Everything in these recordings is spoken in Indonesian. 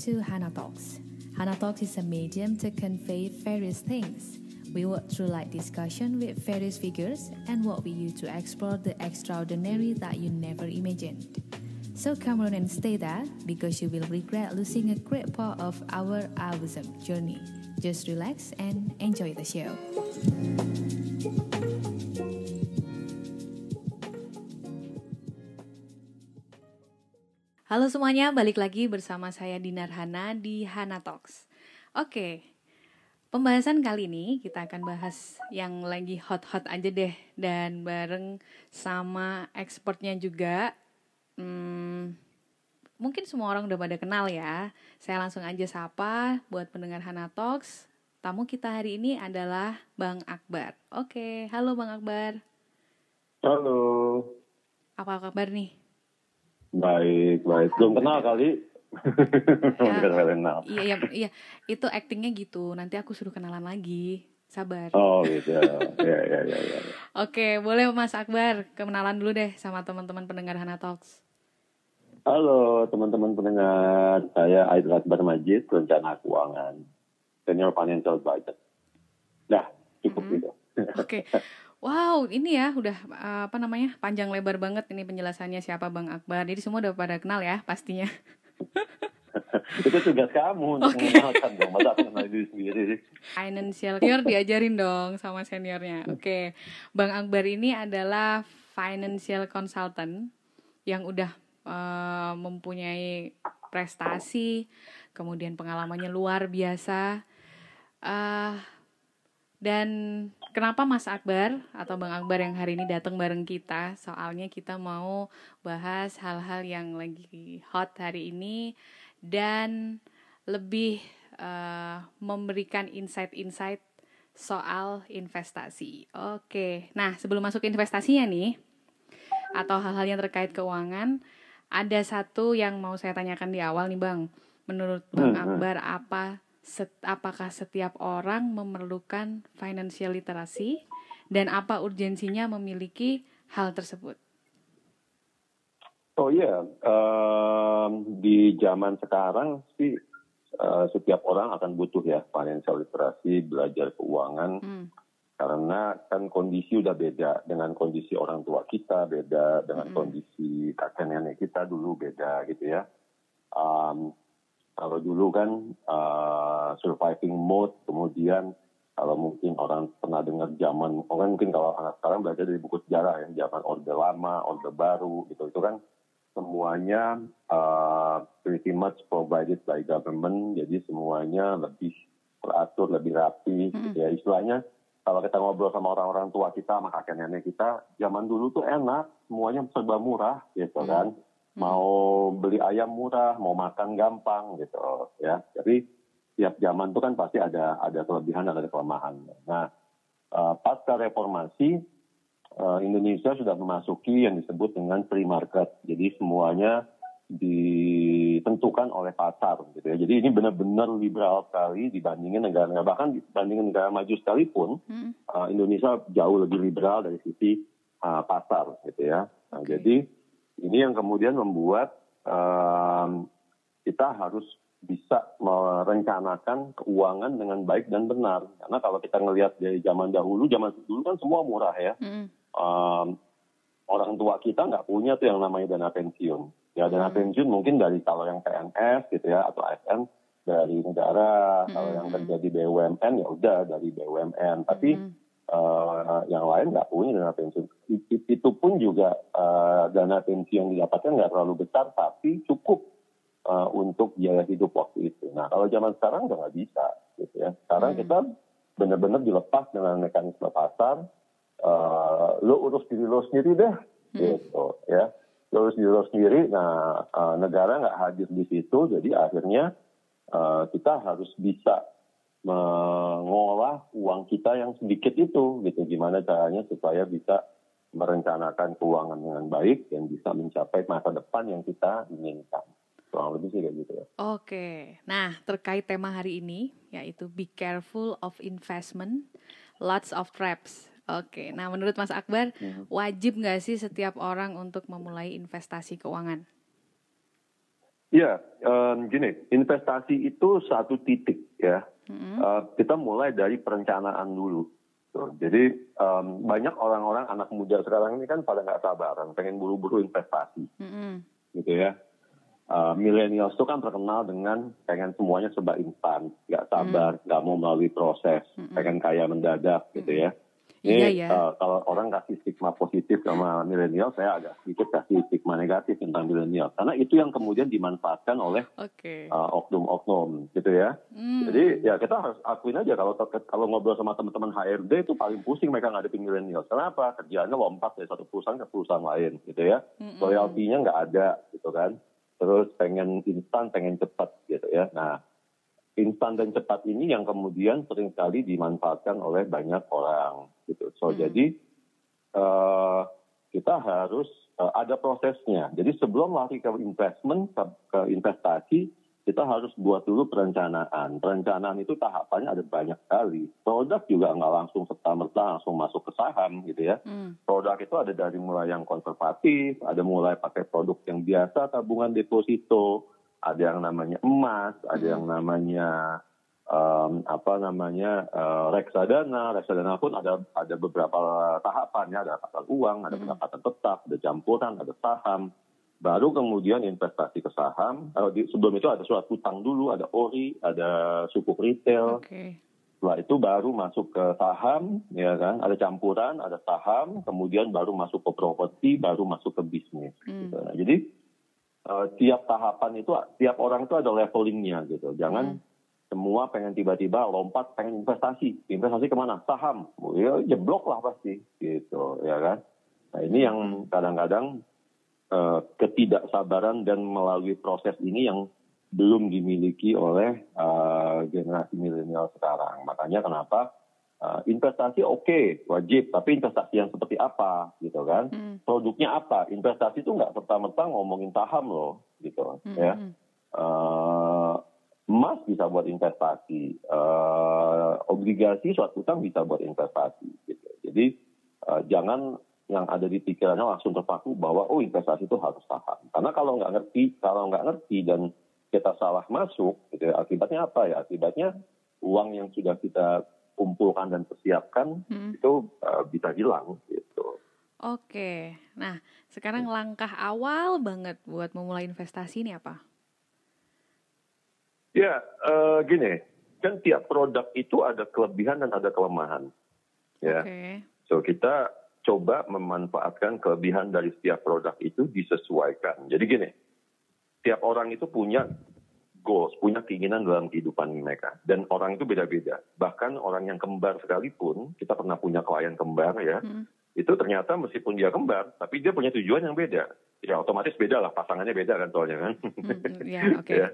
to Hana Talks. Hana Talks is a medium to convey various things. We work through light discussion with various figures and work with you to explore the extraordinary that you never imagined. So come on and stay there because you will regret losing a great part of our awesome journey. Just relax and enjoy the show. Halo semuanya, balik lagi bersama saya Dinar Hana di Hana Talks. Oke, pembahasan kali ini kita akan bahas yang lagi hot-hot aja deh dan bareng sama ekspornya juga. Hmm, mungkin semua orang udah pada kenal ya. Saya langsung aja sapa buat pendengar Hana Talks. Tamu kita hari ini adalah Bang Akbar. Oke, halo Bang Akbar. Halo. Apa kabar nih? Baik, baik. Belum kenal kali. Ya. Iya, iya, iya. Itu actingnya gitu. Nanti aku suruh kenalan lagi. Sabar. Oh gitu. Ya, ya, ya, ya. Oke, boleh Mas Akbar kenalan dulu deh sama teman-teman pendengar Hana Talks. Halo teman-teman pendengar. Saya Aidil Akbar Majid, rencana keuangan. Senior Financial Advisor. Dah, cukup Mhm. gitu. Oke. Wow, ini ya udah uh, apa namanya panjang lebar banget ini penjelasannya siapa Bang Akbar. Jadi semua udah pada kenal ya pastinya. Itu tugas kamu untuk Oke. mengenalkan dong. Masa aku kenal diri sendiri. Financial senior diajarin dong sama seniornya. Oke, Bang Akbar ini adalah financial consultant yang udah eh, mempunyai prestasi, kemudian pengalamannya luar biasa. Eh, dan kenapa Mas Akbar atau Bang Akbar yang hari ini datang bareng kita? Soalnya kita mau bahas hal-hal yang lagi hot hari ini dan lebih eh, memberikan insight-insight soal investasi. Oke, nah sebelum masuk ke investasinya nih, atau hal-hal yang terkait keuangan, ada satu yang mau saya tanyakan di awal nih Bang. Menurut Bang Hmm, hmm. Akbar, apa set- apakah setiap orang memerlukan financial literacy dan apa urgensinya memiliki hal tersebut? Oh iya, em, di zaman sekarang sih eh, setiap orang akan butuh ya financial literasi, belajar keuangan. Hmm, karena kan kondisi udah beda dengan kondisi orang tua kita beda dengan Mm-mm. kondisi kakek nenek kita dulu beda gitu ya Um, kalau dulu kan uh, surviving mode kemudian kalau mungkin orang pernah dengar zaman orang mungkin kalau anak sekarang belajar dari buku sejarah ya zaman orde lama orde baru gitu. Itu kan semuanya uh, pretty much provided by government jadi semuanya lebih teratur lebih rapi gitu ya. Istilahnya kalau kita ngobrol sama orang-orang tua kita sama kakek nenek kita zaman dulu tuh enak semuanya serba murah gitu Hmm. kan mau beli ayam murah mau makan gampang gitu ya. Jadi tiap zaman tuh kan pasti ada ada kelebihan dan ada kelemahan. Nah eh, pasca reformasi eh, Indonesia sudah memasuki yang disebut dengan free market. Jadi semuanya ditentukan oleh pasar gitu ya. Jadi ini benar-benar liberal sekali dibandingin negara-negara. Bahkan dibandingin negara maju sekalipun hmm, uh, Indonesia jauh lebih liberal dari sisi uh, pasar gitu ya. Nah, Oke. Jadi ini yang kemudian membuat um, kita harus bisa merencanakan keuangan dengan baik dan benar. Karena kalau kita ngelihat dari zaman dahulu, zaman dulu kan semua murah ya. hmm, Um, orang tua kita nggak punya tuh yang namanya dana pensiun. Ya dana Hmm. pensiun mungkin dari kalau yang PNS gitu ya atau ASN dari negara. Kalau yang Hmm. kerja di BUMN ya udah dari BUMN. Tapi hmm, eh, yang lain nggak punya dana pensiun. Itu pun juga eh, dana pensiun yang didapatkan nggak terlalu besar, tapi cukup eh, untuk biaya hidup waktu itu. Nah kalau zaman sekarang udah nggak bisa, gitu ya. Sekarang Hmm. kita benar-benar dilepas dengan mekanisme pasar. Eh, lo urus diri lo sendiri deh, Hmm. gitu ya. Lo urus diri lo sendiri. Nah eh, negara nggak hadir di situ, jadi akhirnya eh, kita harus bisa mengolah uang kita yang sedikit itu gitu gimana caranya supaya bisa merencanakan keuangan dengan baik dan bisa mencapai masa depan yang kita inginkan kurang lebih sih kayak gitu ya Oke, nah terkait tema hari ini yaitu be careful of investment, lots of traps. Oke, nah menurut Mas Akbar Hmm. wajib nggak sih setiap orang untuk memulai investasi keuangan? Ya, um, gini, investasi itu satu titik ya. Mm-hmm. Uh, kita mulai dari perencanaan dulu. Tuh. Jadi um, banyak orang-orang anak muda sekarang ini kan pada nggak sabaran, pengen buru-buru investasi, mm-hmm. gitu ya. Uh, milenials itu kan terkenal dengan pengen semuanya serba instan, nggak sabar, nggak mm. mau melalui proses, mm-hmm. pengen kaya mendadak, gitu ya. Ini iya, iya. Uh, kalau orang kasih stigma positif sama milenial, saya agak sedikit kasih stigma negatif tentang milenial. Karena itu yang kemudian dimanfaatkan oleh okay. uh, oknum-oknum, gitu ya. Hmm. Jadi ya kita harus akuin aja kalau kalau ngobrol sama teman-teman HRD itu paling pusing mereka ngadepin milenial. Kenapa? Kerjaannya lompat dari satu perusahaan ke perusahaan lain, gitu ya. Hmm. Loyaltinya nggak ada, gitu kan. Terus pengen instan, pengen cepat, gitu ya. Nah, instan dan cepat ini yang kemudian sering kali dimanfaatkan oleh banyak orang gitu. So hmm. jadi uh, kita harus uh, ada prosesnya. Jadi sebelum lari ke investment ke, ke investasi kita harus buat dulu perencanaan. Perencanaan itu tahapannya ada banyak sekali. Produk juga nggak langsung serta merta langsung masuk ke saham gitu ya. Hmm. Produk itu ada dari mulai yang konservatif, ada mulai pakai produk yang biasa tabungan deposito, ada yang namanya emas, ada hmm. yang namanya um, apa namanya uh, reksadana, reksadana pun ada ada beberapa tahapannya, ada pasar uang, ada hmm. pendapatan tetap, ada campuran, ada saham. Baru kemudian investasi ke saham. Uh, di, sebelum itu ada surat utang dulu, ada ori, ada sukuk retail. Okay. Setelah itu baru masuk ke saham, ya kan? Ada campuran, ada saham, kemudian baru masuk ke properti, baru masuk ke bisnis. Hmm. Gitu. Nah, jadi uh, tiap tahapan itu, tiap orang itu ada levelingnya gitu. Jangan hmm. semua pengen tiba-tiba lompat pengen investasi. Investasi ke mana? Saham. Ya jeblok lah pasti. Gitu ya kan? Nah ini yang kadang-kadang uh, ketidaksabaran dan melalui proses ini yang belum dimiliki oleh uh, generasi milenial sekarang. Makanya kenapa uh, investasi oke okay, wajib tapi investasi yang seperti apa gitu kan hmm. produknya apa investasi itu nggak serta merta ngomongin saham loh gitu hmm. ya uh, emas bisa buat investasi, uh, obligasi suatu utang bisa buat investasi. Gitu. Jadi uh, jangan yang ada di pikirannya langsung terpaku bahwa oh investasi itu harus saham. Karena kalau nggak ngerti, kalau nggak ngerti dan kita salah masuk, gitu, ya, akibatnya apa ya? Akibatnya uang yang sudah kita kumpulkan dan persiapkan hmm. itu uh, bisa hilang gitu. Oke, nah sekarang langkah awal banget buat memulai investasi ini apa? Ya, uh, gini, kan tiap produk itu ada kelebihan dan ada kelemahan. Ya, okay. so kita coba memanfaatkan kelebihan dari setiap produk itu disesuaikan. Jadi gini, tiap orang itu punya goals, punya keinginan dalam kehidupan mereka. Dan orang itu beda-beda. Bahkan orang yang kembar sekalipun, kita pernah punya klien kembar ya, hmm. itu ternyata meskipun dia kembar, tapi dia punya tujuan yang beda. Ya otomatis beda lah, pasangannya beda kan soalnya kan. Hmm, yeah, okay. ya.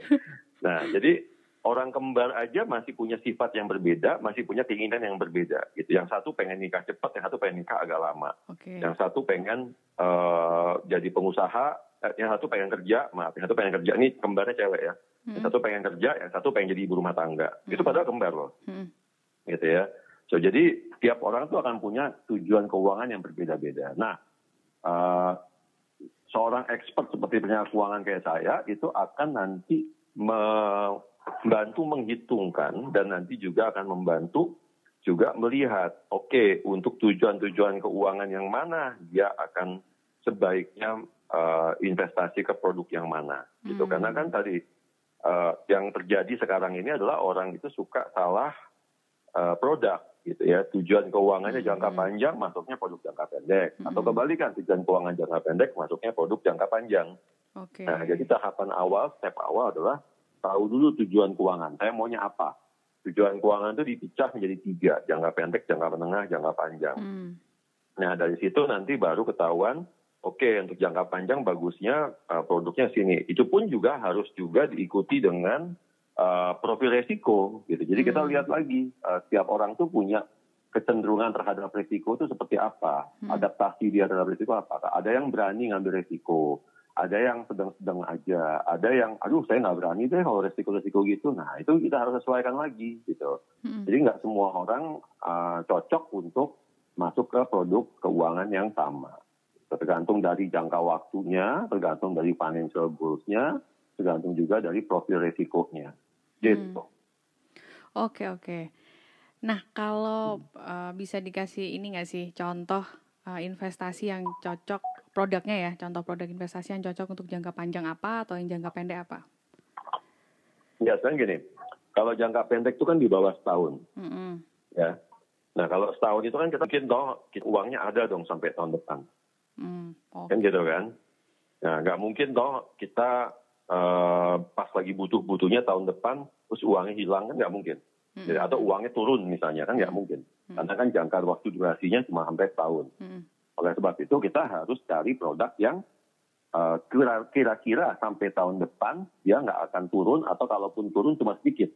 Nah, jadi orang kembar aja masih punya sifat yang berbeda, masih punya keinginan yang berbeda. Gitu. Yang satu pengen nikah cepat, yang satu pengen nikah agak lama. Okay. Yang satu pengen uh, jadi pengusaha, yang satu pengen kerja, maaf, yang satu pengen kerja. Ini kembarnya cewek ya. Hmm. Yang satu pengen kerja, yang satu pengen jadi ibu rumah tangga. Hmm. Itu padahal kembar loh. Hmm. Gitu ya. So, jadi tiap orang tuh akan punya tujuan keuangan yang berbeda-beda. Nah, uh, seorang expert seperti penyiar keuangan kayak saya itu akan nanti membantu menghitungkan dan nanti juga akan membantu juga melihat, oke, okay, untuk tujuan-tujuan keuangan yang mana dia akan sebaiknya uh, investasi ke produk yang mana, gitu. Hmm. Karena kan tadi uh, yang terjadi sekarang ini adalah orang itu suka salah uh, produk, gitu ya. Tujuan keuangannya hmm. jangka panjang, masuknya produk jangka pendek, hmm. atau kebalikan tujuan keuangan jangka pendek, masuknya produk jangka panjang. Okay. Nah, jadi tahapan awal, step awal adalah tahu dulu tujuan keuangan. Saya maunya apa? Tujuan keuangan itu dipecah menjadi tiga, jangka pendek, jangka menengah, jangka panjang. Hmm. Nah, dari situ nanti baru ketahuan, oke okay, untuk jangka panjang bagusnya uh, produknya sini. Itu pun juga harus juga diikuti dengan uh, profil resiko. Gitu. Jadi hmm. kita lihat lagi, uh, setiap orang tuh punya kecenderungan terhadap risiko itu seperti apa, hmm. adaptasi dia terhadap risiko apa. Ada yang berani ngambil risiko, ada yang sedang-sedang aja, ada yang, aduh saya nggak berani deh kalau risiko-risiko gitu. Nah itu kita harus sesuaikan lagi gitu. Hmm. Jadi nggak semua orang uh, cocok untuk masuk ke produk keuangan yang sama. Tergantung dari jangka waktunya, tergantung dari financial goals-nya, tergantung juga dari profil resikonya. Gitu. Hmm. Oke oke. Nah kalau uh, bisa dikasih ini nggak sih contoh uh, investasi yang cocok produknya ya, contoh produk investasi yang cocok untuk jangka panjang apa atau yang jangka pendek apa? Ya, sekarang gini, kalau jangka pendek itu kan di bawah setahun, mm -hmm. ya. Nah kalau setahun itu kan kita mungkin dong uangnya ada dong sampai tahun depan, mm, okay. kan gitu kan. Nah nggak mungkin dong kita uh, pas lagi butuh-butuhnya tahun depan terus uangnya hilang kan nggak mungkin. Mm. Jadi, atau uangnya turun misalnya kan nggak mungkin. Mm. Karena kan jangka waktu durasinya cuma sampai setahun. Mm. Oleh sebab itu kita harus cari produk yang uh, kira-kira sampai tahun depan dia nggak akan turun atau kalaupun turun cuma sedikit.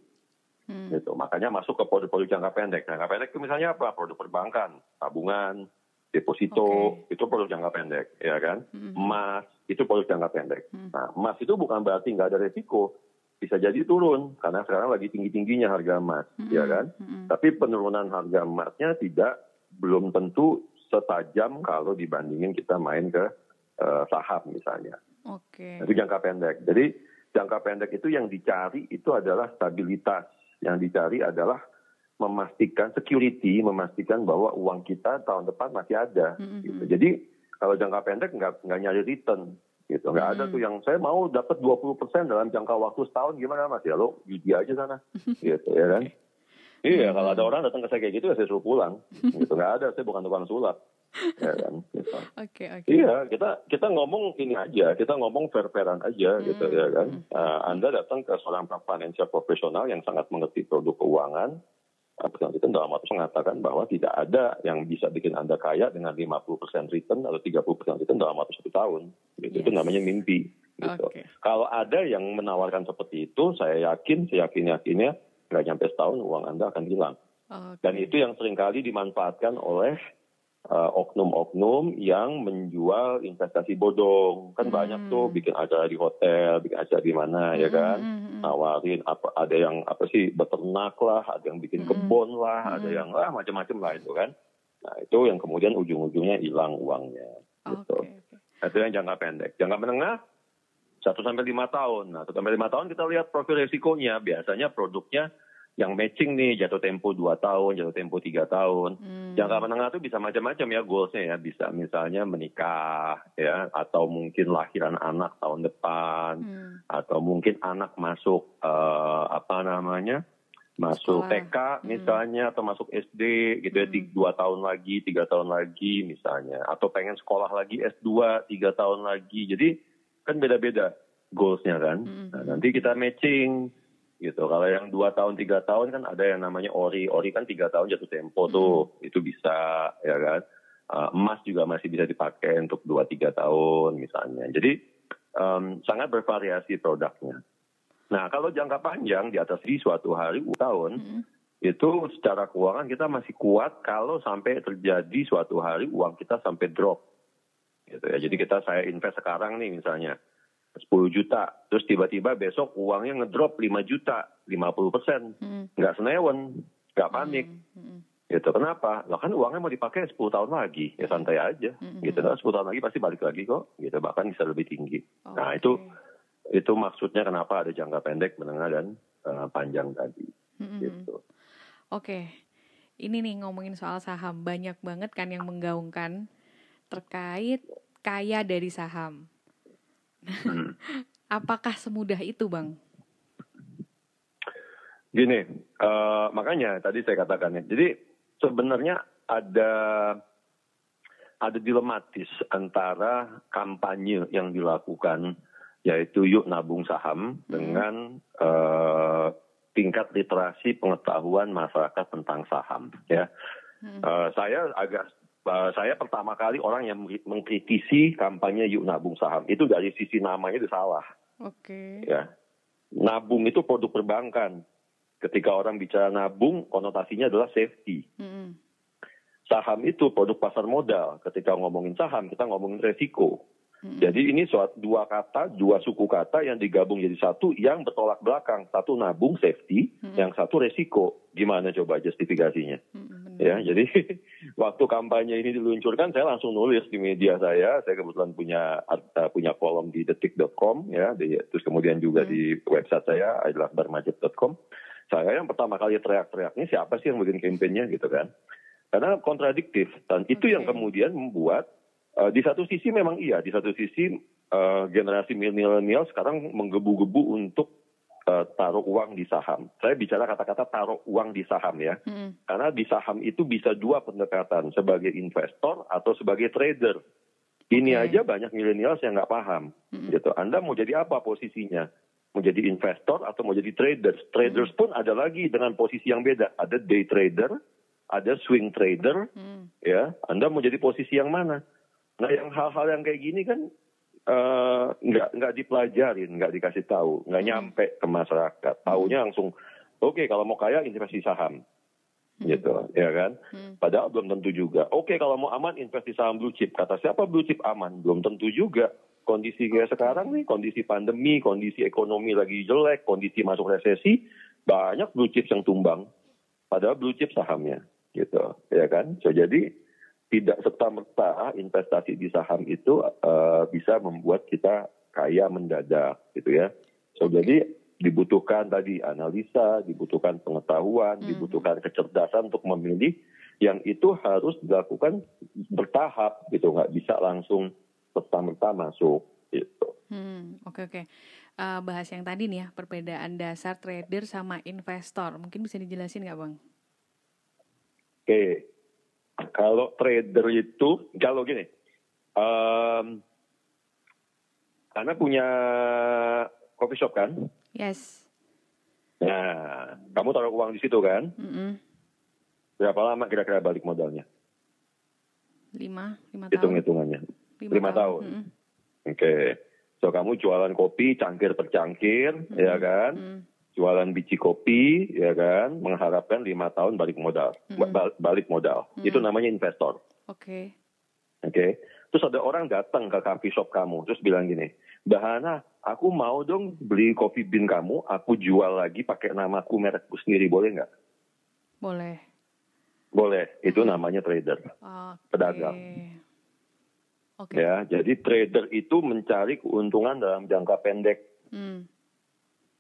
Hmm. Gitu. Makanya masuk ke produk-produk jangka pendek. Jangka pendek itu misalnya apa? Produk perbankan, tabungan, deposito, okay. itu produk jangka pendek, ya kan? Hmm. Emas, itu produk jangka pendek. Hmm. Nah, emas itu bukan berarti nggak ada resiko. Bisa jadi turun, karena sekarang lagi tinggi-tingginya harga emas, hmm. ya kan? Hmm. Tapi penurunan harga emasnya tidak, belum tentu setajam kalau dibandingin kita main ke uh, saham misalnya. Oke. Okay. Itu jangka pendek. Jadi, jangka pendek itu yang dicari itu adalah stabilitas yang dicari adalah memastikan security, memastikan bahwa uang kita tahun depan masih ada. Mm-hmm. Gitu. Jadi kalau jangka pendek nggak nggak nyari return, gitu. Nggak mm-hmm. ada tuh yang saya mau dapat 20% dalam jangka waktu setahun gimana mas? Ya lo judi aja sana, gitu ya kan? Iya, kalau ada orang datang ke saya kayak gitu ya saya suruh pulang. gitu nggak ada, saya bukan tukang sulap ya kan gitu. okay, okay. iya kita kita ngomong ini aja kita ngomong fair fairan aja hmm. gitu ya kan uh, anda datang ke seorang financial profesional yang sangat mengerti produk keuangan Presiden itu dalam waktu mengatakan bahwa tidak ada yang bisa bikin Anda kaya dengan 50% return atau 30% return dalam waktu satu tahun. Gitu. Yes. Itu namanya mimpi. Gitu. Okay. Kalau ada yang menawarkan seperti itu, saya yakin, saya yakin-yakinnya nggak nyampe setahun uang Anda akan hilang. Okay. Dan itu yang sering kali dimanfaatkan oleh uh, oknum-oknum yang menjual investasi bodong kan hmm. banyak tuh bikin acara di hotel bikin acara di mana ya hmm. ya kan hmm, hmm. nawarin apa ada yang apa sih beternak lah ada yang bikin hmm. kebun lah hmm. ada yang lah macam-macam lah itu kan nah itu yang kemudian ujung-ujungnya hilang uangnya gitu okay. itu yang jangka pendek jangka menengah satu sampai lima tahun nah satu sampai lima tahun kita lihat profil resikonya biasanya produknya yang matching nih jatuh tempo 2 tahun, jatuh tempo 3 tahun. Hmm. Jangka menengah itu bisa macam-macam ya goalsnya ya, bisa misalnya menikah ya, atau mungkin lahiran anak tahun depan, hmm. atau mungkin anak masuk uh, apa namanya, masuk Sekolah. TK hmm. misalnya, hmm. atau masuk SD gitu ya, hmm. dua tahun lagi, tiga tahun lagi misalnya, atau pengen sekolah lagi S2 tiga tahun lagi. Jadi kan beda-beda goalsnya kan. Hmm. Nah, nanti kita matching gitu. Kalau yang dua tahun tiga tahun kan ada yang namanya ori, ori kan tiga tahun jatuh tempo tuh, hmm. itu bisa ya kan. Uh, emas juga masih bisa dipakai untuk dua tiga tahun misalnya. Jadi um, sangat bervariasi produknya. Nah kalau jangka panjang di atas di suatu hari tahun hmm. itu secara keuangan kita masih kuat kalau sampai terjadi suatu hari uang kita sampai drop. Gitu ya. Jadi kita saya invest sekarang nih misalnya 10 juta. Terus tiba-tiba besok uangnya ngedrop 5 juta, 50 persen. Hmm. Nggak senewen, nggak panik. Hmm. Hmm. Gitu. Kenapa? Lah kan uangnya mau dipakai 10 tahun lagi. Ya santai aja. Hmm. Gitu. Nah, 10 tahun lagi pasti balik lagi kok. Gitu. Bahkan bisa lebih tinggi. Oh, nah itu itu maksudnya kenapa ada jangka pendek, menengah, dan uh, panjang tadi. Hmm. Gitu. Oke. Okay. Ini nih ngomongin soal saham. Banyak banget kan yang menggaungkan terkait kaya dari saham. Hmm. Apakah semudah itu, Bang? Gini, uh, makanya tadi saya katakan ya. Jadi sebenarnya ada ada dilematis antara kampanye yang dilakukan yaitu yuk nabung saham hmm. dengan uh, tingkat literasi pengetahuan masyarakat tentang saham ya. Hmm. Uh, saya agak saya pertama kali orang yang mengkritisi kampanye yuk nabung saham itu dari sisi namanya itu salah. Oke. Okay. Ya, nabung itu produk perbankan. Ketika orang bicara nabung, konotasinya adalah safety. Mm. Saham itu produk pasar modal. Ketika ngomongin saham, kita ngomongin resiko. Hmm. Jadi ini suatu dua kata, dua suku kata yang digabung jadi satu yang bertolak belakang. Satu nabung safety, hmm. yang satu resiko. Gimana coba justifikasinya? Hmm, ya, jadi waktu kampanye ini diluncurkan saya langsung nulis di media saya. Saya kebetulan punya uh, punya kolom di detik.com ya, di, terus kemudian juga hmm. di website saya adalah barmajid.com. Saya yang pertama kali teriak-teriak ini siapa sih yang bikin kampanyenya gitu kan? Karena kontradiktif dan itu yang kemudian membuat uh, di satu sisi memang iya, di satu sisi uh, generasi milenial sekarang menggebu-gebu untuk uh, taruh uang di saham. Saya bicara kata-kata taruh uang di saham ya, hmm. karena di saham itu bisa dua pendekatan sebagai investor atau sebagai trader. Ini okay. aja banyak milenial yang nggak paham, hmm. gitu. Anda mau jadi apa posisinya? Mau jadi investor atau mau jadi trader? Traders hmm. pun ada lagi dengan posisi yang beda. Ada day trader, ada swing trader, hmm. ya. Anda mau jadi posisi yang mana? Nah, yang hal-hal yang kayak gini kan uh, nggak nggak dipelajarin, nggak dikasih tahu, nggak hmm. nyampe ke masyarakat. Taunya hmm. langsung, oke okay, kalau mau kaya investasi saham, hmm. gitu, ya kan? Hmm. Padahal belum tentu juga. Oke okay, kalau mau aman investasi saham blue chip. Kata siapa blue chip aman? Belum tentu juga. Kondisi kayak sekarang nih, kondisi pandemi, kondisi ekonomi lagi jelek, kondisi masuk resesi, banyak blue chips yang tumbang. Padahal blue chip sahamnya gitu ya kan so jadi tidak serta merta investasi di saham itu uh, bisa membuat kita kaya mendadak gitu ya. So jadi dibutuhkan tadi analisa dibutuhkan pengetahuan hmm. dibutuhkan kecerdasan untuk memilih yang itu harus dilakukan bertahap gitu. Nggak bisa langsung serta merta masuk gitu. Hmm oke okay, oke. Okay. Uh, bahas yang tadi nih ya perbedaan dasar trader sama investor. Mungkin bisa dijelasin nggak bang? Oke, kalau trader itu, kalau gini, um, karena punya coffee shop kan? Yes. Nah, kamu taruh uang di situ kan? Mm -mm. Berapa lama kira-kira balik modalnya? Lima, lima tahun. Hitung-hitungannya. Lima, lima tahun. tahun. Mm -mm. Oke. Okay. So kamu jualan kopi cangkir per cangkir, mm -mm. ya kan? Mm -mm jualan biji kopi, ya kan, mengharapkan lima tahun balik modal, hmm. balik modal. Hmm. Itu namanya investor. Oke. Okay. Oke. Okay? Terus ada orang datang ke coffee shop kamu, terus bilang gini, Bahana, aku mau dong beli kopi bean kamu, aku jual lagi pakai namaku merekku sendiri, boleh nggak? Boleh. Boleh. Itu namanya trader, okay. pedagang. Okay. Ya, jadi trader itu mencari keuntungan dalam jangka pendek. Hmm.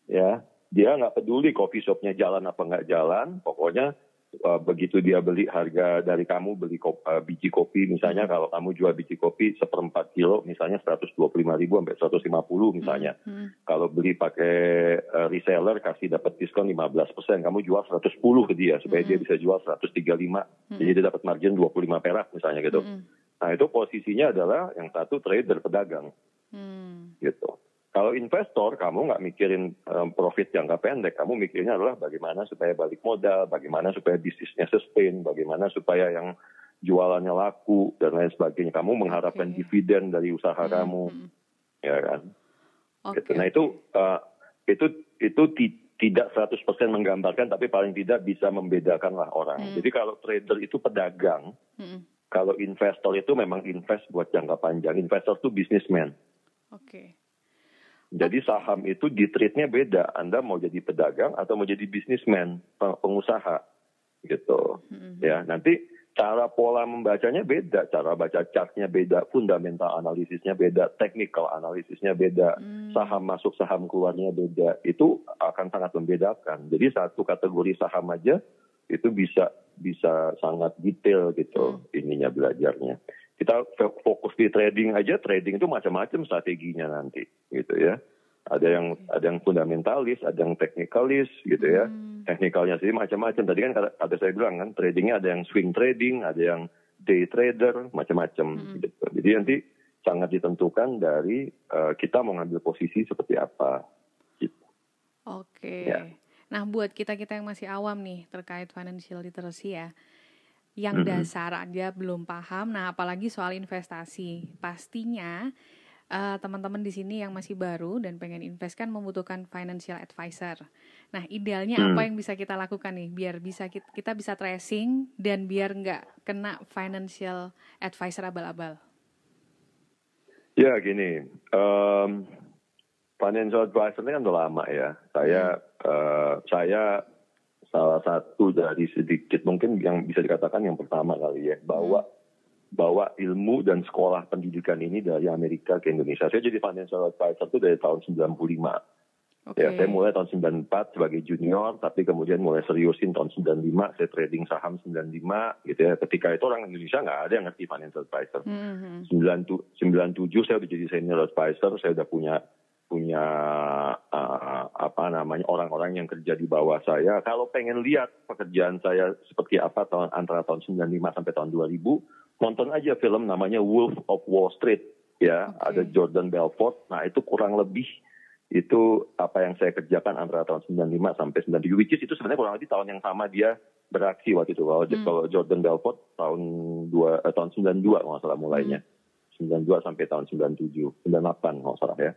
Ya, dia nggak peduli coffee shopnya jalan apa nggak jalan, pokoknya uh, begitu dia beli harga dari kamu beli kop, uh, biji kopi misalnya hmm. kalau kamu jual biji kopi seperempat kilo misalnya 125 ribu sampai 150 misalnya hmm. Hmm. kalau beli pakai uh, reseller kasih dapat diskon 15 persen kamu jual 110 ke dia supaya hmm. dia bisa jual 135 hmm. jadi dia dapat margin 25 perak misalnya gitu hmm. nah itu posisinya adalah yang satu trader pedagang hmm. gitu kalau investor, kamu nggak mikirin um, profit jangka pendek, kamu mikirnya adalah bagaimana supaya balik modal, bagaimana supaya bisnisnya sustain, bagaimana supaya yang jualannya laku dan lain sebagainya. Kamu mengharapkan okay. dividen dari usaha hmm. kamu, hmm. ya kan? Okay. Gitu. Nah itu uh, itu itu tidak 100% menggambarkan, tapi paling tidak bisa membedakan lah orang. Hmm. Jadi kalau trader itu pedagang, hmm. kalau investor itu memang invest buat jangka panjang. Investor itu businessman. Oke. Okay. Jadi saham itu di trade-nya beda. Anda mau jadi pedagang atau mau jadi bisnismen, pengusaha gitu. Mm-hmm. Ya, nanti cara pola membacanya beda, cara baca chartnya beda, fundamental analisisnya beda, technical analisisnya beda, mm. saham masuk saham keluarnya beda. Itu akan sangat membedakan. Jadi satu kategori saham aja itu bisa bisa sangat detail gitu mm. ininya belajarnya kita fokus di trading aja trading itu macam-macam strateginya nanti gitu ya ada yang ada yang fundamentalis ada yang teknikalis gitu ya hmm. teknikalnya sih macam-macam tadi kan ada saya bilang kan tradingnya ada yang swing trading ada yang day trader macam-macam hmm. gitu jadi nanti sangat ditentukan dari uh, kita mau ngambil posisi seperti apa gitu. oke okay. ya. nah buat kita kita yang masih awam nih terkait financial literacy ya yang mm-hmm. dasar aja belum paham. Nah, apalagi soal investasi. Pastinya uh, teman-teman di sini yang masih baru dan pengen invest kan membutuhkan financial advisor. Nah, idealnya mm. apa yang bisa kita lakukan nih biar bisa kita, kita bisa tracing dan biar nggak kena financial advisor abal-abal? Ya, gini. Um, financial advisor ini kan udah lama ya. Saya mm. uh, saya salah satu dari sedikit mungkin yang bisa dikatakan yang pertama kali ya bawa bawa ilmu dan sekolah pendidikan ini dari Amerika ke Indonesia. Saya jadi financial advisor itu dari tahun 95. Oke. Ya, saya mulai tahun 94 sebagai junior, tapi kemudian mulai seriusin tahun 95, saya trading saham 95, gitu ya. Ketika itu orang Indonesia nggak ada yang ngerti financial advisor. Mhm. 90 97 saya udah jadi senior advisor, saya udah punya punya uh, apa namanya orang-orang yang kerja di bawah saya. Kalau pengen lihat pekerjaan saya seperti apa tahun antara tahun 95 sampai tahun 2000, nonton aja film namanya Wolf of Wall Street ya, Oke. ada Jordan Belfort. Nah, itu kurang lebih itu apa yang saya kerjakan antara tahun 95 sampai 97 which is itu sebenarnya kurang lebih tahun yang sama dia beraksi waktu itu kalau Hmm. kalau Jordan Belfort tahun dua eh, tahun 92 kalau nggak salah mulainya 92 sampai tahun 97 98 kalau salah ya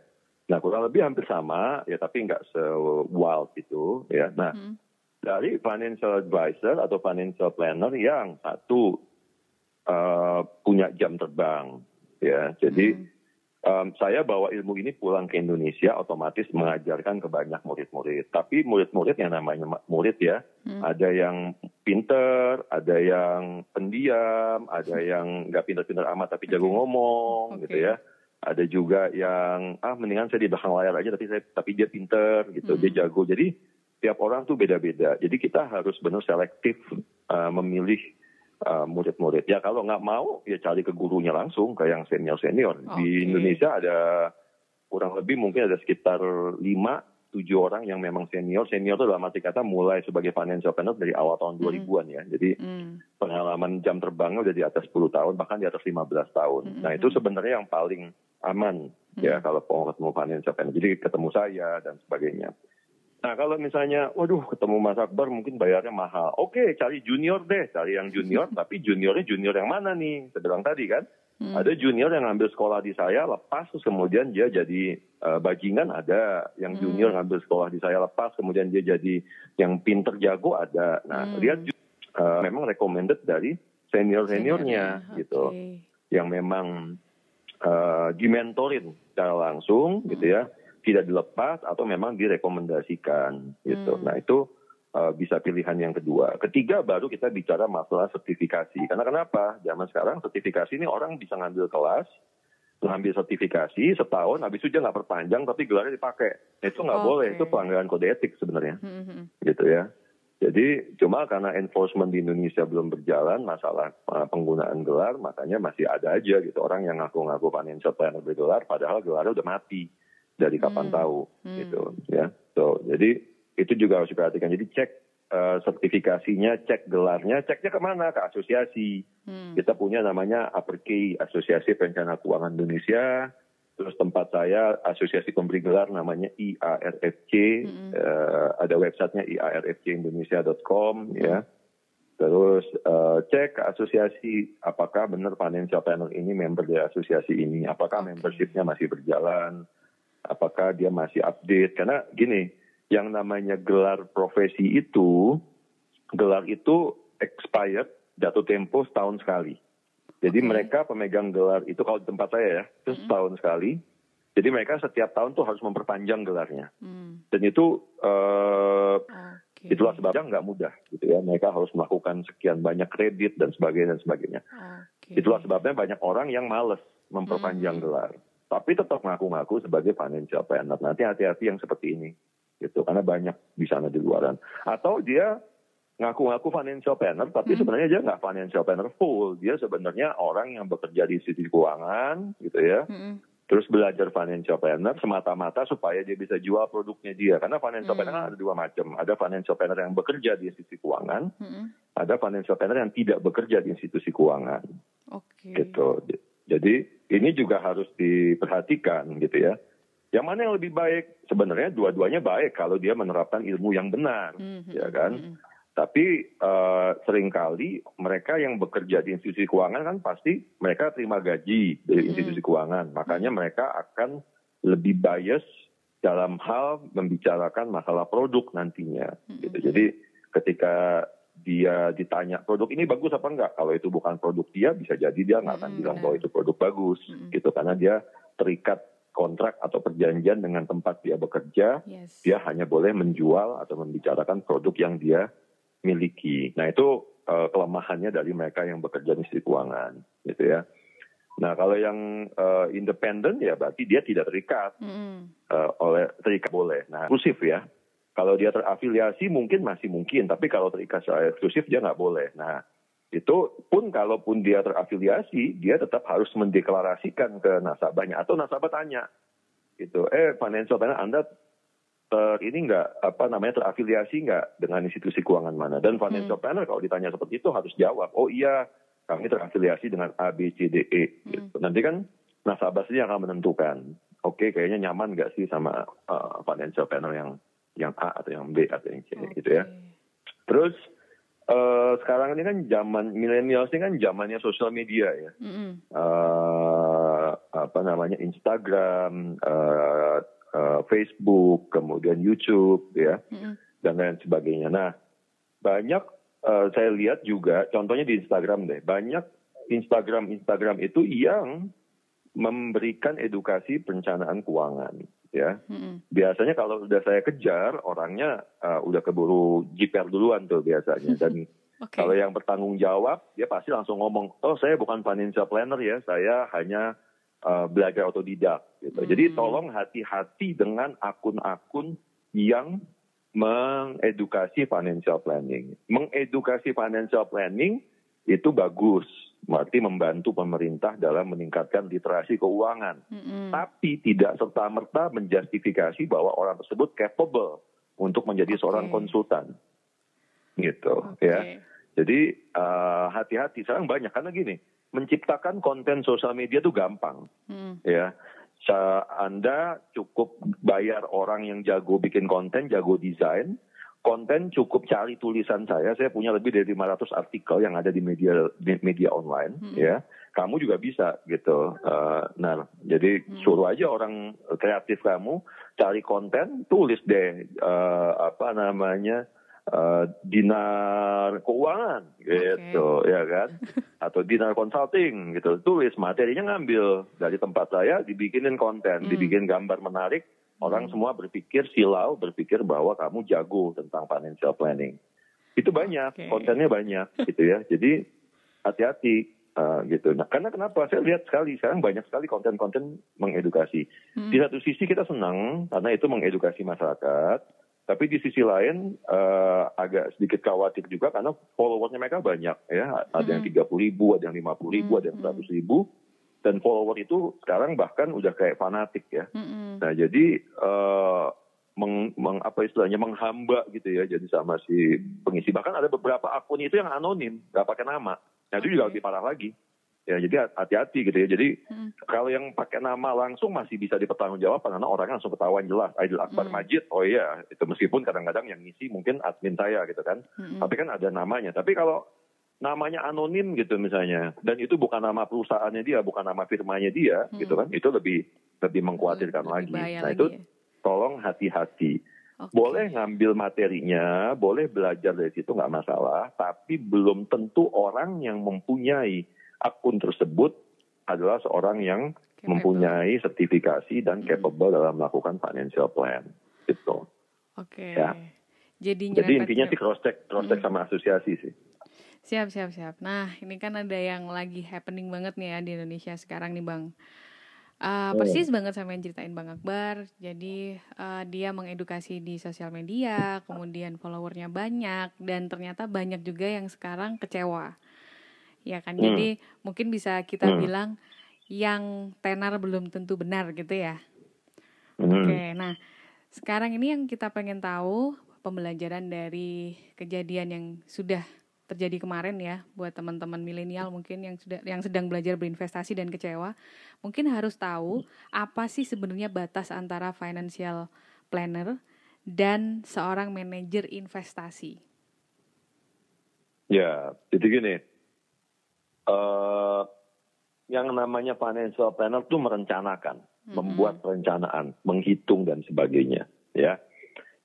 nah kurang lebih hampir sama ya tapi nggak se wild itu ya nah Mhm. dari financial advisor atau financial planner yang satu eh, punya jam terbang ya jadi Hmm. Um, saya bawa ilmu ini pulang ke Indonesia, otomatis mengajarkan ke banyak murid-murid. Tapi murid-murid yang namanya ma- murid ya, Hmm. ada yang pinter, ada yang pendiam, ada yang nggak pinter-pinter amat tapi jago ngomong, Oke. gitu ya. Ada juga yang ah mendingan saya di belakang layar aja tapi saya tapi dia pinter gitu, Hmm. dia jago. Jadi tiap orang tuh beda-beda. Jadi kita harus benar selektif uh, memilih uh, murid-murid. Ya kalau nggak mau ya cari ke gurunya langsung ke yang senior-senior. Oke. Di Indonesia ada kurang lebih mungkin ada sekitar 5 tujuh orang yang memang senior. Senior itu dalam arti kata mulai sebagai financial planner dari awal tahun 2000-an ya. Jadi Hmm. pengalaman jam terbangnya udah di atas 10 tahun, bahkan di atas 15 tahun. Mm-mm. Nah itu sebenarnya yang paling aman ya kalau mau ketemu financial planner. Jadi ketemu saya dan sebagainya. Nah kalau misalnya, waduh ketemu Mas Akbar mungkin bayarnya mahal. Oke cari junior deh, cari yang junior. tapi juniornya junior yang mana nih? Saya bilang tadi kan. Hmm. Ada junior yang ngambil sekolah di saya lepas terus kemudian dia jadi eh, bajingan ada yang Hmm. junior ngambil sekolah di saya lepas kemudian dia jadi yang pinter jago ada. Nah Hmm. lihat eh, memang recommended dari senior seniornya Seniornya, gitu oke. yang memang eh, dimentorin secara langsung gitu ya tidak dilepas atau memang direkomendasikan gitu. Hmm. Nah itu eh, bisa pilihan yang kedua. Ketiga baru kita bicara masalah sertifikasi. Karena kenapa? Zaman sekarang sertifikasi ini orang bisa ngambil kelas, ngambil sertifikasi setahun, habis itu dia nggak perpanjang tapi gelarnya dipakai. Itu nggak Oke. boleh. Itu pelanggaran kode etik sebenarnya Hmm, hmm, gitu ya. Jadi cuma karena enforcement di Indonesia belum berjalan masalah uh, penggunaan gelar, makanya masih ada aja gitu orang yang ngaku-ngaku financial planner bergelar, padahal gelarnya udah mati dari kapan Hmm. tahu Hmm. gitu ya. So jadi itu juga harus diperhatikan. Jadi cek uh, sertifikasinya, cek gelarnya, ceknya ke mana ke asosiasi. hmm. Kita punya namanya APRK, Asosiasi Perencana Keuangan Indonesia. Terus tempat saya asosiasi pemberi gelar namanya IARFC. Mm-mm. Eh, ada websitenya iarfcindonesia.com ya. Terus eh, cek asosiasi apakah benar financial planner ini member dari asosiasi ini. Apakah membershipnya masih berjalan. Apakah dia masih update. Karena gini, yang namanya gelar profesi itu, gelar itu expired jatuh tempo setahun sekali. Jadi Oke. mereka pemegang gelar itu kalau di tempat saya ya, itu Mm-mm. setahun sekali. Jadi mereka setiap tahun tuh harus memperpanjang gelarnya. Hmm. Dan itu eh, Oke. itulah sebabnya nggak mudah gitu ya. Mereka harus melakukan sekian banyak kredit dan sebagainya dan sebagainya. Oke. Itulah sebabnya banyak orang yang males memperpanjang Hmm. gelar. Tapi tetap ngaku-ngaku sebagai financial planner. Nanti hati-hati yang seperti ini. Gitu. Karena banyak di sana di luaran. Atau dia ngaku-ngaku financial planner, tapi Hmm. sebenarnya dia nggak financial planner full. Dia sebenarnya orang yang bekerja di institusi keuangan, gitu ya. Hmm, Terus belajar financial planner semata-mata supaya dia bisa jual produknya dia. Karena financial Hmm. planner kan ada dua macam. Ada financial planner yang bekerja di institusi keuangan, hmm. ada financial planner yang tidak bekerja di institusi keuangan Oke. gitu. Jadi ini juga harus diperhatikan gitu ya. Yang mana yang lebih baik? Sebenarnya dua-duanya baik kalau dia menerapkan ilmu yang benar, hmm, ya kan. hmm, Tapi eh, sering kali mereka yang bekerja di institusi keuangan kan pasti mereka terima gaji dari Mm-mm. institusi keuangan, makanya mereka akan lebih bias dalam hal membicarakan masalah produk nantinya. Mm-mm. Gitu. Jadi ketika dia ditanya produk ini bagus apa enggak, kalau itu bukan produk dia bisa jadi dia nggak akan Mm-mm, bilang bahwa itu produk bagus, Mm-mm. gitu karena dia terikat kontrak atau perjanjian dengan tempat dia bekerja Yes. dia hanya boleh menjual atau membicarakan produk yang dia miliki. Nah itu uh, kelemahannya dari mereka yang bekerja di industri keuangan, gitu ya. Nah kalau yang uh, independen ya berarti dia tidak terikat mm. uh, oleh terikat boleh. Nah eksklusif ya. Kalau dia terafiliasi mungkin masih mungkin, tapi kalau terikat secara eksklusif dia nggak boleh. Nah itu pun kalaupun dia terafiliasi, dia tetap harus mendeklarasikan ke nasabahnya atau nasabah tanya, gitu. Eh financial planner Anda ter ini nggak apa namanya terafiliasi nggak dengan institusi keuangan mana? Dan financial hmm. planner kalau ditanya seperti itu harus jawab, oh iya kami terafiliasi dengan A, B, C, D, E. Hmm. Gitu. Nanti kan nasabah sendiri akan menentukan, oke okay, kayaknya nyaman nggak sih sama uh, financial planner yang yang A atau yang B atau yang C okay. gitu ya. Terus uh, sekarang ini kan zaman milenial ini kan zamannya sosial media ya. Mm-hmm. Uh, apa namanya Instagram, uh, uh, Facebook, kemudian YouTube ya, mm-hmm. dan lain sebagainya. Nah banyak uh, saya lihat juga, contohnya di Instagram deh, banyak Instagram Instagram itu yang memberikan edukasi perencanaan keuangan ya. hmm Biasanya kalau udah saya kejar orangnya uh, udah keburu jiper duluan tuh biasanya dan okay. kalau yang bertanggung jawab dia pasti langsung ngomong, "Oh, saya bukan financial planner ya, saya hanya uh, belajar otodidak." gitu. hmm Jadi tolong hati-hati dengan akun-akun yang mengedukasi financial planning. Mengedukasi financial planning itu bagus, berarti membantu pemerintah dalam meningkatkan literasi keuangan. Mm-hmm. Tapi tidak serta merta menjustifikasi bahwa orang tersebut capable untuk menjadi okay. seorang konsultan, gitu okay. ya. Jadi uh, hati-hati. Sekarang banyak karena gini, menciptakan konten sosial media itu gampang, mm. ya. Anda cukup bayar orang yang jago bikin konten, jago desain, konten cukup cari tulisan saya. Saya punya lebih dari 500 artikel yang ada di media media online, hmm. ya. Kamu juga bisa gitu. Uh, nah, jadi hmm. suruh aja orang kreatif kamu cari konten, tulis deh uh, apa namanya uh, dinar keuangan gitu okay. ya kan atau dinar consulting gitu tulis materinya ngambil dari tempat saya dibikinin konten hmm. dibikin gambar menarik orang hmm. semua berpikir silau berpikir bahwa kamu jago tentang financial planning itu banyak okay. kontennya banyak gitu ya jadi hati-hati uh, gitu nah karena kenapa saya lihat sekali sekarang banyak sekali konten-konten mengedukasi hmm. di satu sisi kita senang karena itu mengedukasi masyarakat tapi di sisi lain uh, agak sedikit khawatir juga karena followernya mereka banyak ya. Ada yang 30 ribu, ada yang 50 ribu, hmm. ada yang 100 ribu. Dan follower itu sekarang bahkan udah kayak fanatik ya. Hmm. Nah jadi uh, meng, meng, apa istilahnya menghamba gitu ya jadi sama si pengisi. Bahkan ada beberapa akun itu yang anonim, nggak pakai nama. Nah itu juga lebih parah lagi. Ya jadi hati-hati gitu ya. Jadi hmm. kalau yang pakai nama langsung masih bisa dipertanggungjawabkan karena orangnya langsung ketahuan jelas. Aidil Akbar hmm. Majid, oh iya itu meskipun kadang-kadang yang ngisi mungkin admin saya gitu kan. Hmm. Tapi kan ada namanya. Tapi kalau namanya anonim gitu misalnya dan itu bukan nama perusahaannya dia, bukan nama firmanya dia hmm. gitu kan. Itu lebih lebih mengkhawatirkan lebih lagi. Nah, itu ya. tolong hati-hati. Okay. Boleh ngambil materinya, boleh belajar dari situ nggak masalah, tapi belum tentu orang yang mempunyai akun tersebut adalah seorang yang capable. mempunyai sertifikasi dan hmm. capable dalam melakukan financial plan. Gitu. Oke. Okay. Ya. Jadi, Jadi intinya sih cross check, cross check hmm. sama asosiasi sih. Siap, siap, siap. Nah, ini kan ada yang lagi happening banget nih ya di Indonesia sekarang nih, Bang. Uh, persis banget sama yang ceritain Bang Akbar. Jadi uh, dia mengedukasi di sosial media, kemudian followernya banyak, dan ternyata banyak juga yang sekarang kecewa ya kan. Hmm. Jadi mungkin bisa kita hmm. bilang yang tenar belum tentu benar gitu ya. Hmm. Oke, nah sekarang ini yang kita pengen tahu pembelajaran dari kejadian yang sudah terjadi kemarin ya buat teman-teman milenial mungkin yang sudah yang sedang belajar berinvestasi dan kecewa mungkin harus tahu apa sih sebenarnya batas antara financial planner dan seorang manajer investasi. Ya, jadi gini, uh, yang namanya financial planner itu merencanakan, mm-hmm. membuat perencanaan, menghitung dan sebagainya, ya.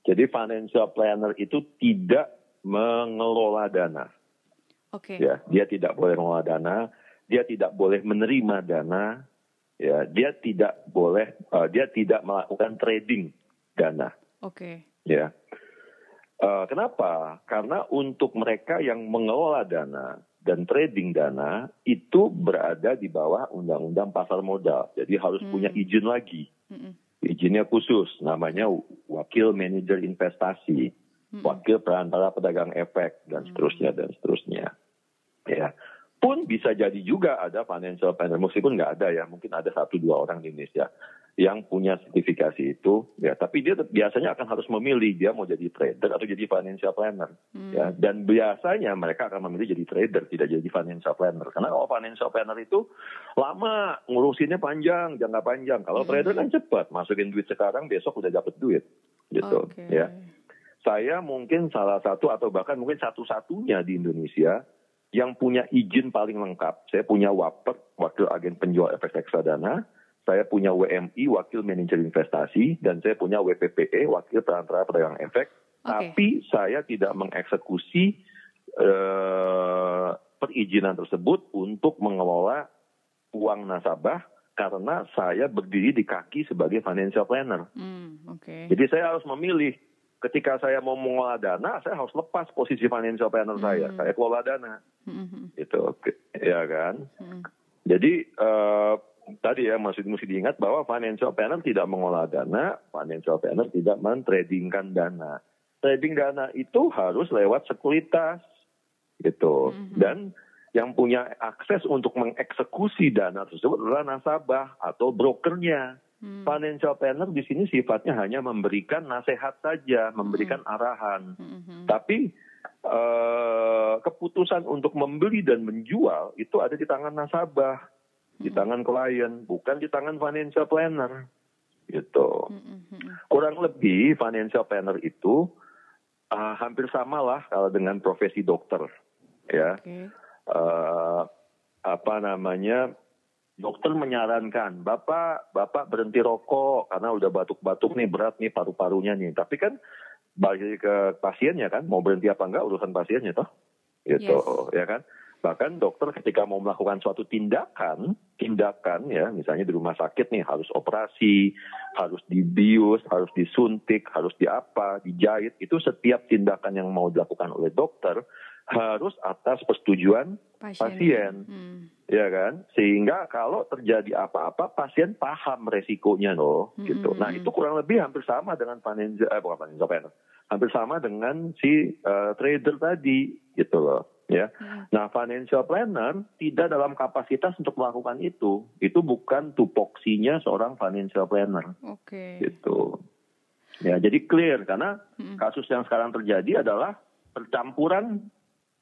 Jadi financial planner itu tidak mengelola dana. Oke. Okay. Ya, dia tidak boleh mengelola dana, dia tidak boleh menerima dana, ya, dia tidak boleh, uh, dia tidak melakukan trading dana. Oke. Okay. Ya. Uh, kenapa? Karena untuk mereka yang mengelola dana dan trading dana itu berada di bawah undang-undang pasar modal. Jadi harus hmm. punya izin lagi. Hmm. Izinnya khusus, namanya wakil manajer investasi, hmm. wakil perantara pedagang efek dan hmm. seterusnya dan seterusnya. Ya, pun bisa jadi juga ada financial planner meskipun nggak ada ya, mungkin ada satu dua orang di Indonesia yang punya sertifikasi itu ya. Tapi dia biasanya akan harus memilih dia mau jadi trader atau jadi financial planner hmm. ya. Dan biasanya mereka akan memilih jadi trader tidak jadi financial planner. Karena kalau financial planner itu lama ngurusinnya panjang jangka panjang. Kalau hmm. trader kan cepat masukin duit sekarang besok udah dapat duit gitu okay. ya. Saya mungkin salah satu atau bahkan mungkin satu-satunya di Indonesia yang punya izin paling lengkap. Saya punya WAPER wakil agen penjual efek reksadana saya punya WMI wakil manajer investasi dan saya punya WPPE wakil perantara pedagang efek okay. tapi saya tidak mengeksekusi uh, perizinan tersebut untuk mengelola uang nasabah karena saya berdiri di kaki sebagai financial planner. Mm, okay. Jadi saya harus memilih ketika saya mau mengelola dana, saya harus lepas posisi financial planner mm. saya. Saya kelola dana, mm-hmm. itu, ya kan. Mm. Jadi uh, tadi ya masih mesti diingat bahwa financial planner tidak mengolah dana, financial planner tidak mentradingkan dana. Trading dana itu harus lewat sekuritas gitu. Mm-hmm. Dan yang punya akses untuk mengeksekusi dana tersebut adalah nasabah atau brokernya. Hmm. Financial planner di sini sifatnya hanya memberikan nasihat saja, memberikan hmm. arahan. Hmm. Tapi uh, keputusan untuk membeli dan menjual itu ada di tangan nasabah di tangan klien, bukan di tangan financial planner. Gitu. Kurang lebih financial planner itu uh, hampir sama lah kalau dengan profesi dokter, ya. Okay. Uh, apa namanya? Dokter menyarankan, bapak, bapak berhenti rokok karena udah batuk-batuk nih berat nih paru-parunya nih. Tapi kan balik ke pasiennya kan, mau berhenti apa enggak urusan pasiennya toh, gitu, yes. ya kan? Bahkan dokter ketika mau melakukan suatu tindakan, tindakan ya, misalnya di rumah sakit nih harus operasi, harus dibius, harus disuntik, harus diapa, dijahit, itu setiap tindakan yang mau dilakukan oleh dokter harus atas persetujuan pasien, pasien. Hmm. ya kan? Sehingga kalau terjadi apa-apa pasien paham resikonya loh, hmm. gitu. Nah itu kurang lebih hampir sama dengan financial, eh bukan planner, hampir sama dengan si uh, trader tadi, gitu loh ya. Hmm. Nah, financial planner tidak dalam kapasitas untuk melakukan itu. Itu bukan tupoksinya seorang financial planner. Oke. Okay. Gitu. Ya, jadi clear karena hmm. kasus yang sekarang terjadi adalah percampuran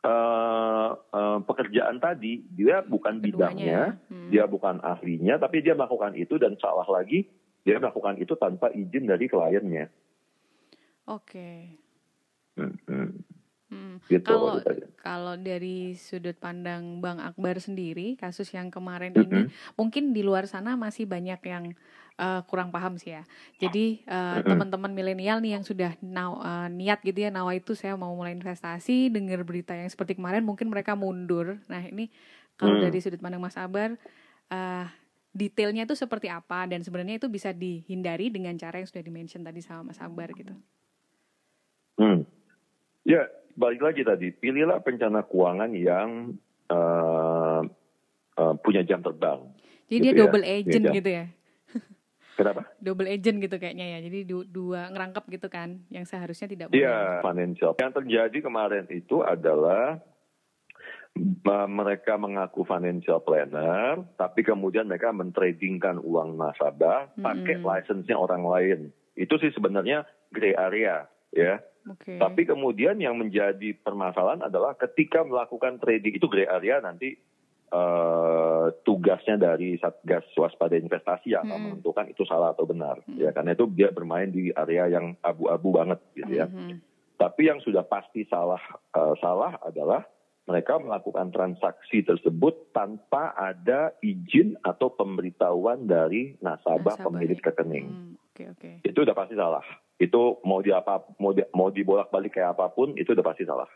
uh, uh, pekerjaan tadi. Dia bukan bidangnya, hmm. dia bukan ahlinya, tapi dia melakukan itu dan salah lagi dia melakukan itu tanpa izin dari kliennya. Oke. Okay. Hmm, hmm. Gitu, kalau kalau dari sudut pandang Bang Akbar sendiri kasus yang kemarin mm -hmm. ini mungkin di luar sana masih banyak yang uh, kurang paham sih ya. Jadi uh, mm -hmm. teman-teman milenial nih yang sudah naw, uh, niat gitu ya nawa itu saya mau mulai investasi dengar berita yang seperti kemarin mungkin mereka mundur. Nah ini kalau mm. dari sudut pandang Mas Akbar uh, detailnya itu seperti apa dan sebenarnya itu bisa dihindari dengan cara yang sudah dimention tadi sama Mas Akbar gitu. Hmm. Ya, balik lagi tadi, pilihlah perencana keuangan yang uh, uh, punya jam terbang. Jadi gitu dia ya. double agent gitu ya? Kenapa? Double agent gitu kayaknya ya. Jadi du dua ngerangkap gitu kan, yang seharusnya tidak boleh. Iya, financial. Yang terjadi kemarin itu adalah mereka mengaku financial planner, tapi kemudian mereka mentradingkan uang nasabah pakai -hmm. license-nya orang lain. Itu sih sebenarnya gray area, ya. Okay. Tapi kemudian yang menjadi permasalahan adalah ketika melakukan trading itu gray area nanti uh, tugasnya dari satgas waspada investasi yang akan hmm. menentukan itu salah atau benar hmm. ya karena itu dia bermain di area yang abu-abu banget gitu ya. Hmm. Tapi yang sudah pasti salah uh, salah adalah mereka melakukan transaksi tersebut tanpa ada izin atau pemberitahuan dari nasabah, nasabah pemilik ya. rekening. Hmm. Okay, okay. Itu udah pasti salah itu mau di apa mau di, mau dibolak-balik kayak apa pun itu udah pasti salah.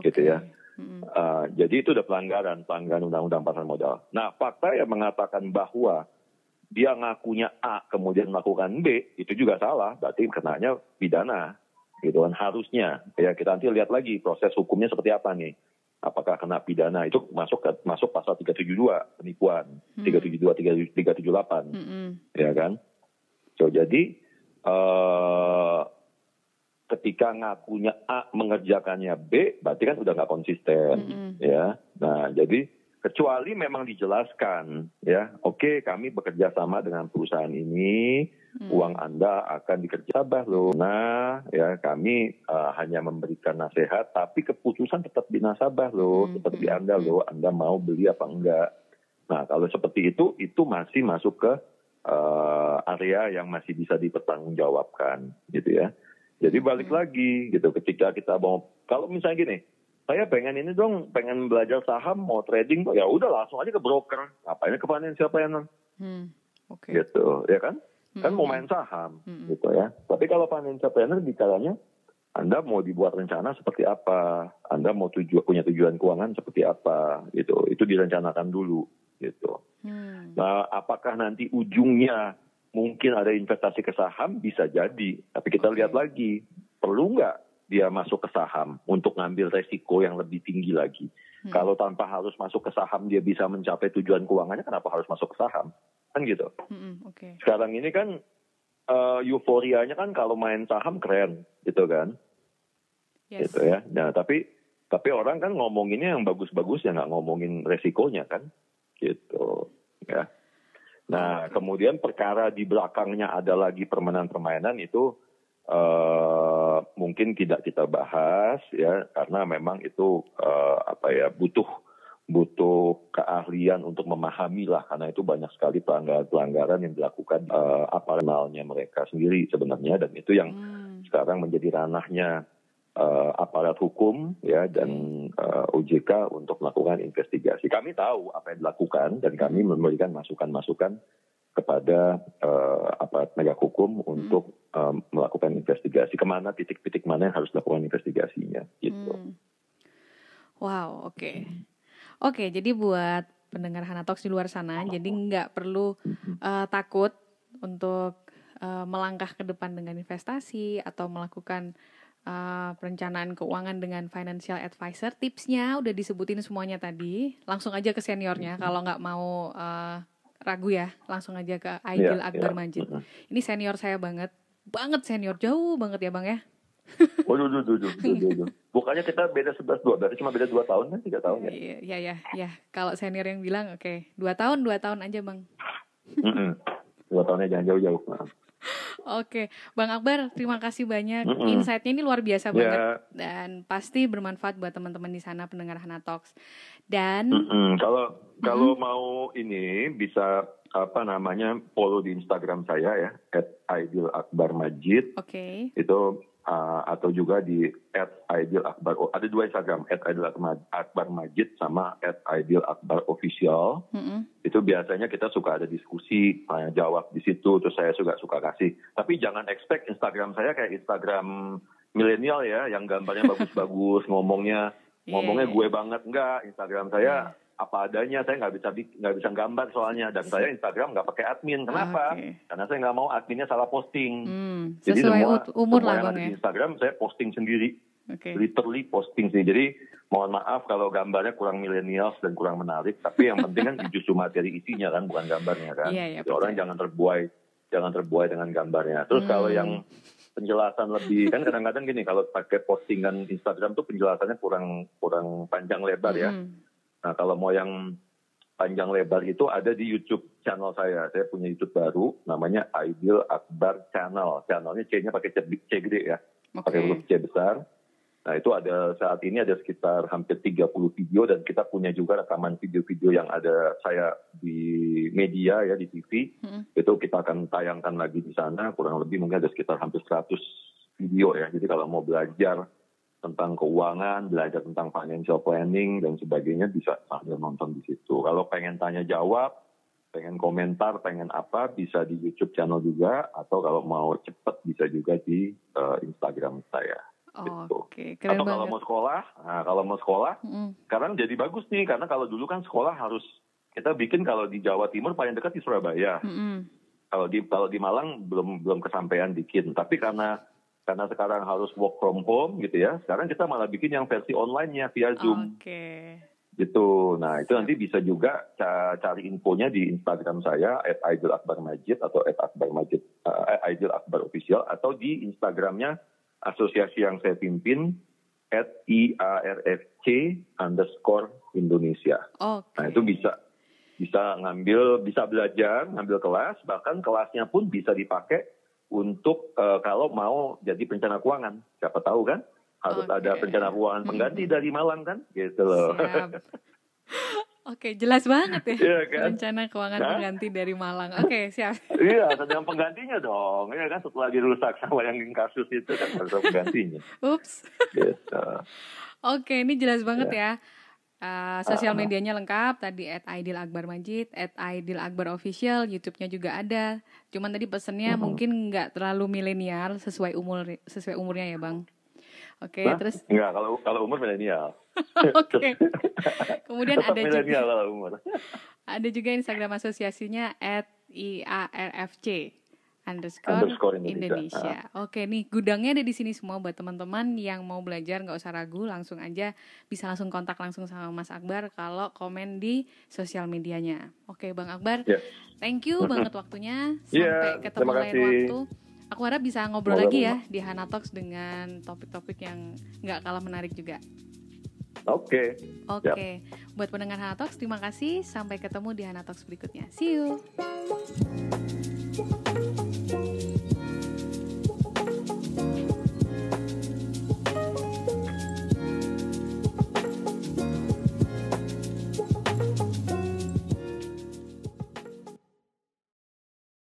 Okay. gitu ya. Hmm. uh, jadi itu udah pelanggaran pelanggaran undang-undang pasar modal. Nah fakta yang mengatakan bahwa dia ngakunya A kemudian melakukan B itu juga salah. Berarti kenanya pidana gitu kan harusnya. Ya kita nanti lihat lagi proses hukumnya seperti apa nih. Apakah kena pidana itu masuk ke masuk pasal 372 penipuan. Hmm. 372 378 hmm. ya kan? So jadi uh, ketika ngakunya A mengerjakannya B berarti kan udah nggak konsisten hmm. ya nah jadi kecuali memang dijelaskan ya oke kami bekerja sama dengan perusahaan ini hmm. uang Anda akan dikerja sabah loh. Nah, ya kami uh, hanya memberikan nasihat, tapi keputusan tetap di nasabah loh, hmm. seperti hmm. Anda loh, Anda mau beli apa enggak. Nah, kalau seperti itu, itu masih masuk ke uh, area yang masih bisa dipertanggungjawabkan, gitu ya. Jadi balik hmm. lagi, gitu. Ketika kita mau, kalau misalnya gini, saya pengen ini dong, pengen belajar saham, mau trading, ya udah langsung aja ke broker, ngapain ke financial planner, hmm. okay. gitu, ya kan? kan mau main saham hmm. gitu ya. Tapi kalau financial planner bicaranya Anda mau dibuat rencana seperti apa, Anda mau tuju punya tujuan keuangan seperti apa gitu. Itu direncanakan dulu gitu. Hmm. Nah, apakah nanti ujungnya mungkin ada investasi ke saham bisa jadi, tapi kita okay. lihat lagi perlu nggak dia masuk ke saham untuk ngambil resiko yang lebih tinggi lagi. Hmm. Kalau tanpa harus masuk ke saham dia bisa mencapai tujuan keuangannya, kenapa harus masuk ke saham? kan gitu. Mm-hmm, okay. Sekarang ini kan uh, euforianya kan kalau main saham keren gitu kan, yes. gitu ya. Nah tapi tapi orang kan ngomonginnya yang bagus-bagus ya nggak ngomongin resikonya kan, gitu ya. Nah kemudian perkara di belakangnya ada lagi permainan-permainan itu uh, mungkin tidak kita bahas ya karena memang itu uh, apa ya butuh butuh keahlian untuk memahami lah karena itu banyak sekali pelanggaran-pelanggaran yang dilakukan uh, aparatnya mereka sendiri sebenarnya dan itu yang hmm. sekarang menjadi ranahnya uh, aparat hukum ya dan uh, eh, OJK untuk melakukan investigasi. Kami tahu apa yang dilakukan dan kami hmm. memberikan masukan-masukan kepada uh, aparat penegak hukum hmm. untuk um, melakukan investigasi ke mana titik-titik mana yang harus dilakukan investigasinya gitu. Hmm. Wow, oke. Okay. Oke, jadi buat pendengar Hanatox di luar sana, jadi nggak perlu uh, takut untuk uh, melangkah ke depan dengan investasi atau melakukan uh, perencanaan keuangan dengan financial advisor. Tipsnya udah disebutin semuanya tadi. Langsung aja ke seniornya kalau nggak mau uh, ragu ya, langsung aja ke Aidil yeah, Akbar yeah. Majid. Ini senior saya banget, banget senior jauh banget ya bang ya. Waduh, duh, duh, duh, duh, duh. Bukannya kita beda 11 dua, berarti cuma beda 2 tahun kan, 3 tahun ya? Iya, iya, iya. Ya. Kalau senior yang bilang, oke, okay, 2 tahun, 2 tahun aja bang. Mm -mm. 2 tahunnya jangan jauh-jauh. Oke, Bang Akbar, terima kasih banyak. Mm -mm. Insight-nya ini luar biasa yeah. banget dan pasti bermanfaat buat teman-teman di sana pendengar Hana Talks. Dan mm -mm. kalau kalau mm -hmm. mau ini bisa apa namanya follow di Instagram saya ya @aidilakbarmajid. Oke. Okay. Itu uh, atau juga di at Aidil Akbar. Oh, ada dua Instagram, at Aidil Akbar Majid sama at Aidil Akbar Official. Mm-hmm. Itu biasanya kita suka ada diskusi, tanya jawab di situ, terus saya juga suka kasih. Tapi jangan expect Instagram saya kayak Instagram milenial ya, yang gambarnya bagus-bagus, ngomongnya ngomongnya yeah. gue banget enggak. Instagram saya yeah apa adanya saya nggak bisa nggak bisa gambar soalnya. Dan saya Instagram nggak pakai admin. Kenapa? Okay. karena saya nggak mau adminnya salah posting. Hmm, jadi semua umur semua yang ada di ya. Instagram saya posting sendiri. Okay. literally posting sendiri. Jadi mohon maaf kalau gambarnya kurang milenial dan kurang menarik. Tapi yang penting kan justru materi isinya kan bukan gambarnya kan. Yeah, yeah, orang jangan terbuai jangan terbuai dengan gambarnya. Terus hmm. kalau yang penjelasan lebih kan kadang-kadang gini kalau pakai postingan Instagram tuh penjelasannya kurang kurang panjang lebar ya. Hmm Nah kalau mau yang panjang lebar itu ada di YouTube channel saya. Saya punya YouTube baru namanya Ideal Akbar Channel. Channelnya C-nya pakai C, C gede ya, okay. pakai huruf C besar. Nah itu ada saat ini ada sekitar hampir 30 video dan kita punya juga rekaman video-video yang ada saya di media ya di TV. Hmm. Itu kita akan tayangkan lagi di sana kurang lebih mungkin ada sekitar hampir 100 video ya. Jadi kalau mau belajar tentang keuangan, belajar tentang financial planning dan sebagainya bisa sambil nonton di situ. Kalau pengen tanya jawab, pengen komentar, pengen apa bisa di YouTube channel juga atau kalau mau cepet bisa juga di uh, Instagram saya. Oh, gitu. Oke, okay. Atau kalau mau sekolah, nah kalau mau sekolah, mm. sekarang jadi bagus nih karena kalau dulu kan sekolah harus kita bikin kalau di Jawa Timur paling dekat di Surabaya. Mm -hmm. Kalau di kalau di Malang belum belum kesampaian bikin, tapi karena karena sekarang harus work from home gitu ya. Sekarang kita malah bikin yang versi online-nya via Zoom. Oke. Okay. Gitu. Nah, itu nanti bisa juga cari infonya di Instagram saya @aidilakbarmajid atau @akbarmajid uh, Aidil Akbar Official atau di Instagramnya asosiasi yang saya pimpin IARFC underscore Indonesia. Okay. Nah, itu bisa bisa ngambil bisa belajar, ngambil kelas, bahkan kelasnya pun bisa dipakai untuk uh, kalau mau jadi perencana keuangan. Siapa tahu kan? Harus okay. ada perencana keuangan pengganti dari Malang kan? Gitu loh. Oke, jelas banget ya. Iya kan? Rencana keuangan nah? pengganti dari Malang. Oke, siap. iya, ada yang penggantinya dong. Iya kan setelah dirusak sama yang kasus itu kan harus penggantinya. Ups. Gitu. Oke, ini jelas banget ya. ya. Uh, sosial medianya lengkap tadi at Aidil Akbar Majid, at Aidil Akbar Official, YouTube-nya juga ada. Cuman tadi pesennya uh -huh. mungkin nggak terlalu milenial sesuai umur sesuai umurnya ya bang. Oke, okay, terus enggak kalau kalau umur milenial. Oke. Kemudian ada juga kalau umur. ada juga Instagram asosiasinya at IARFC underscore, underscore Indonesia. Indonesia. Ah. Oke nih gudangnya ada di sini semua buat teman-teman yang mau belajar nggak usah ragu langsung aja bisa langsung kontak langsung sama Mas Akbar kalau komen di sosial medianya. Oke Bang Akbar, yeah. thank you banget waktunya iya, sampai yeah, ketemu lain waktu. Aku harap bisa ngobrol Moga lagi ya di Hana Talks dengan topik-topik yang nggak kalah menarik juga. Oke. Okay. Oke. Okay. Buat pendengar Hana Talks, terima kasih. Sampai ketemu di Hana Talks berikutnya. See you.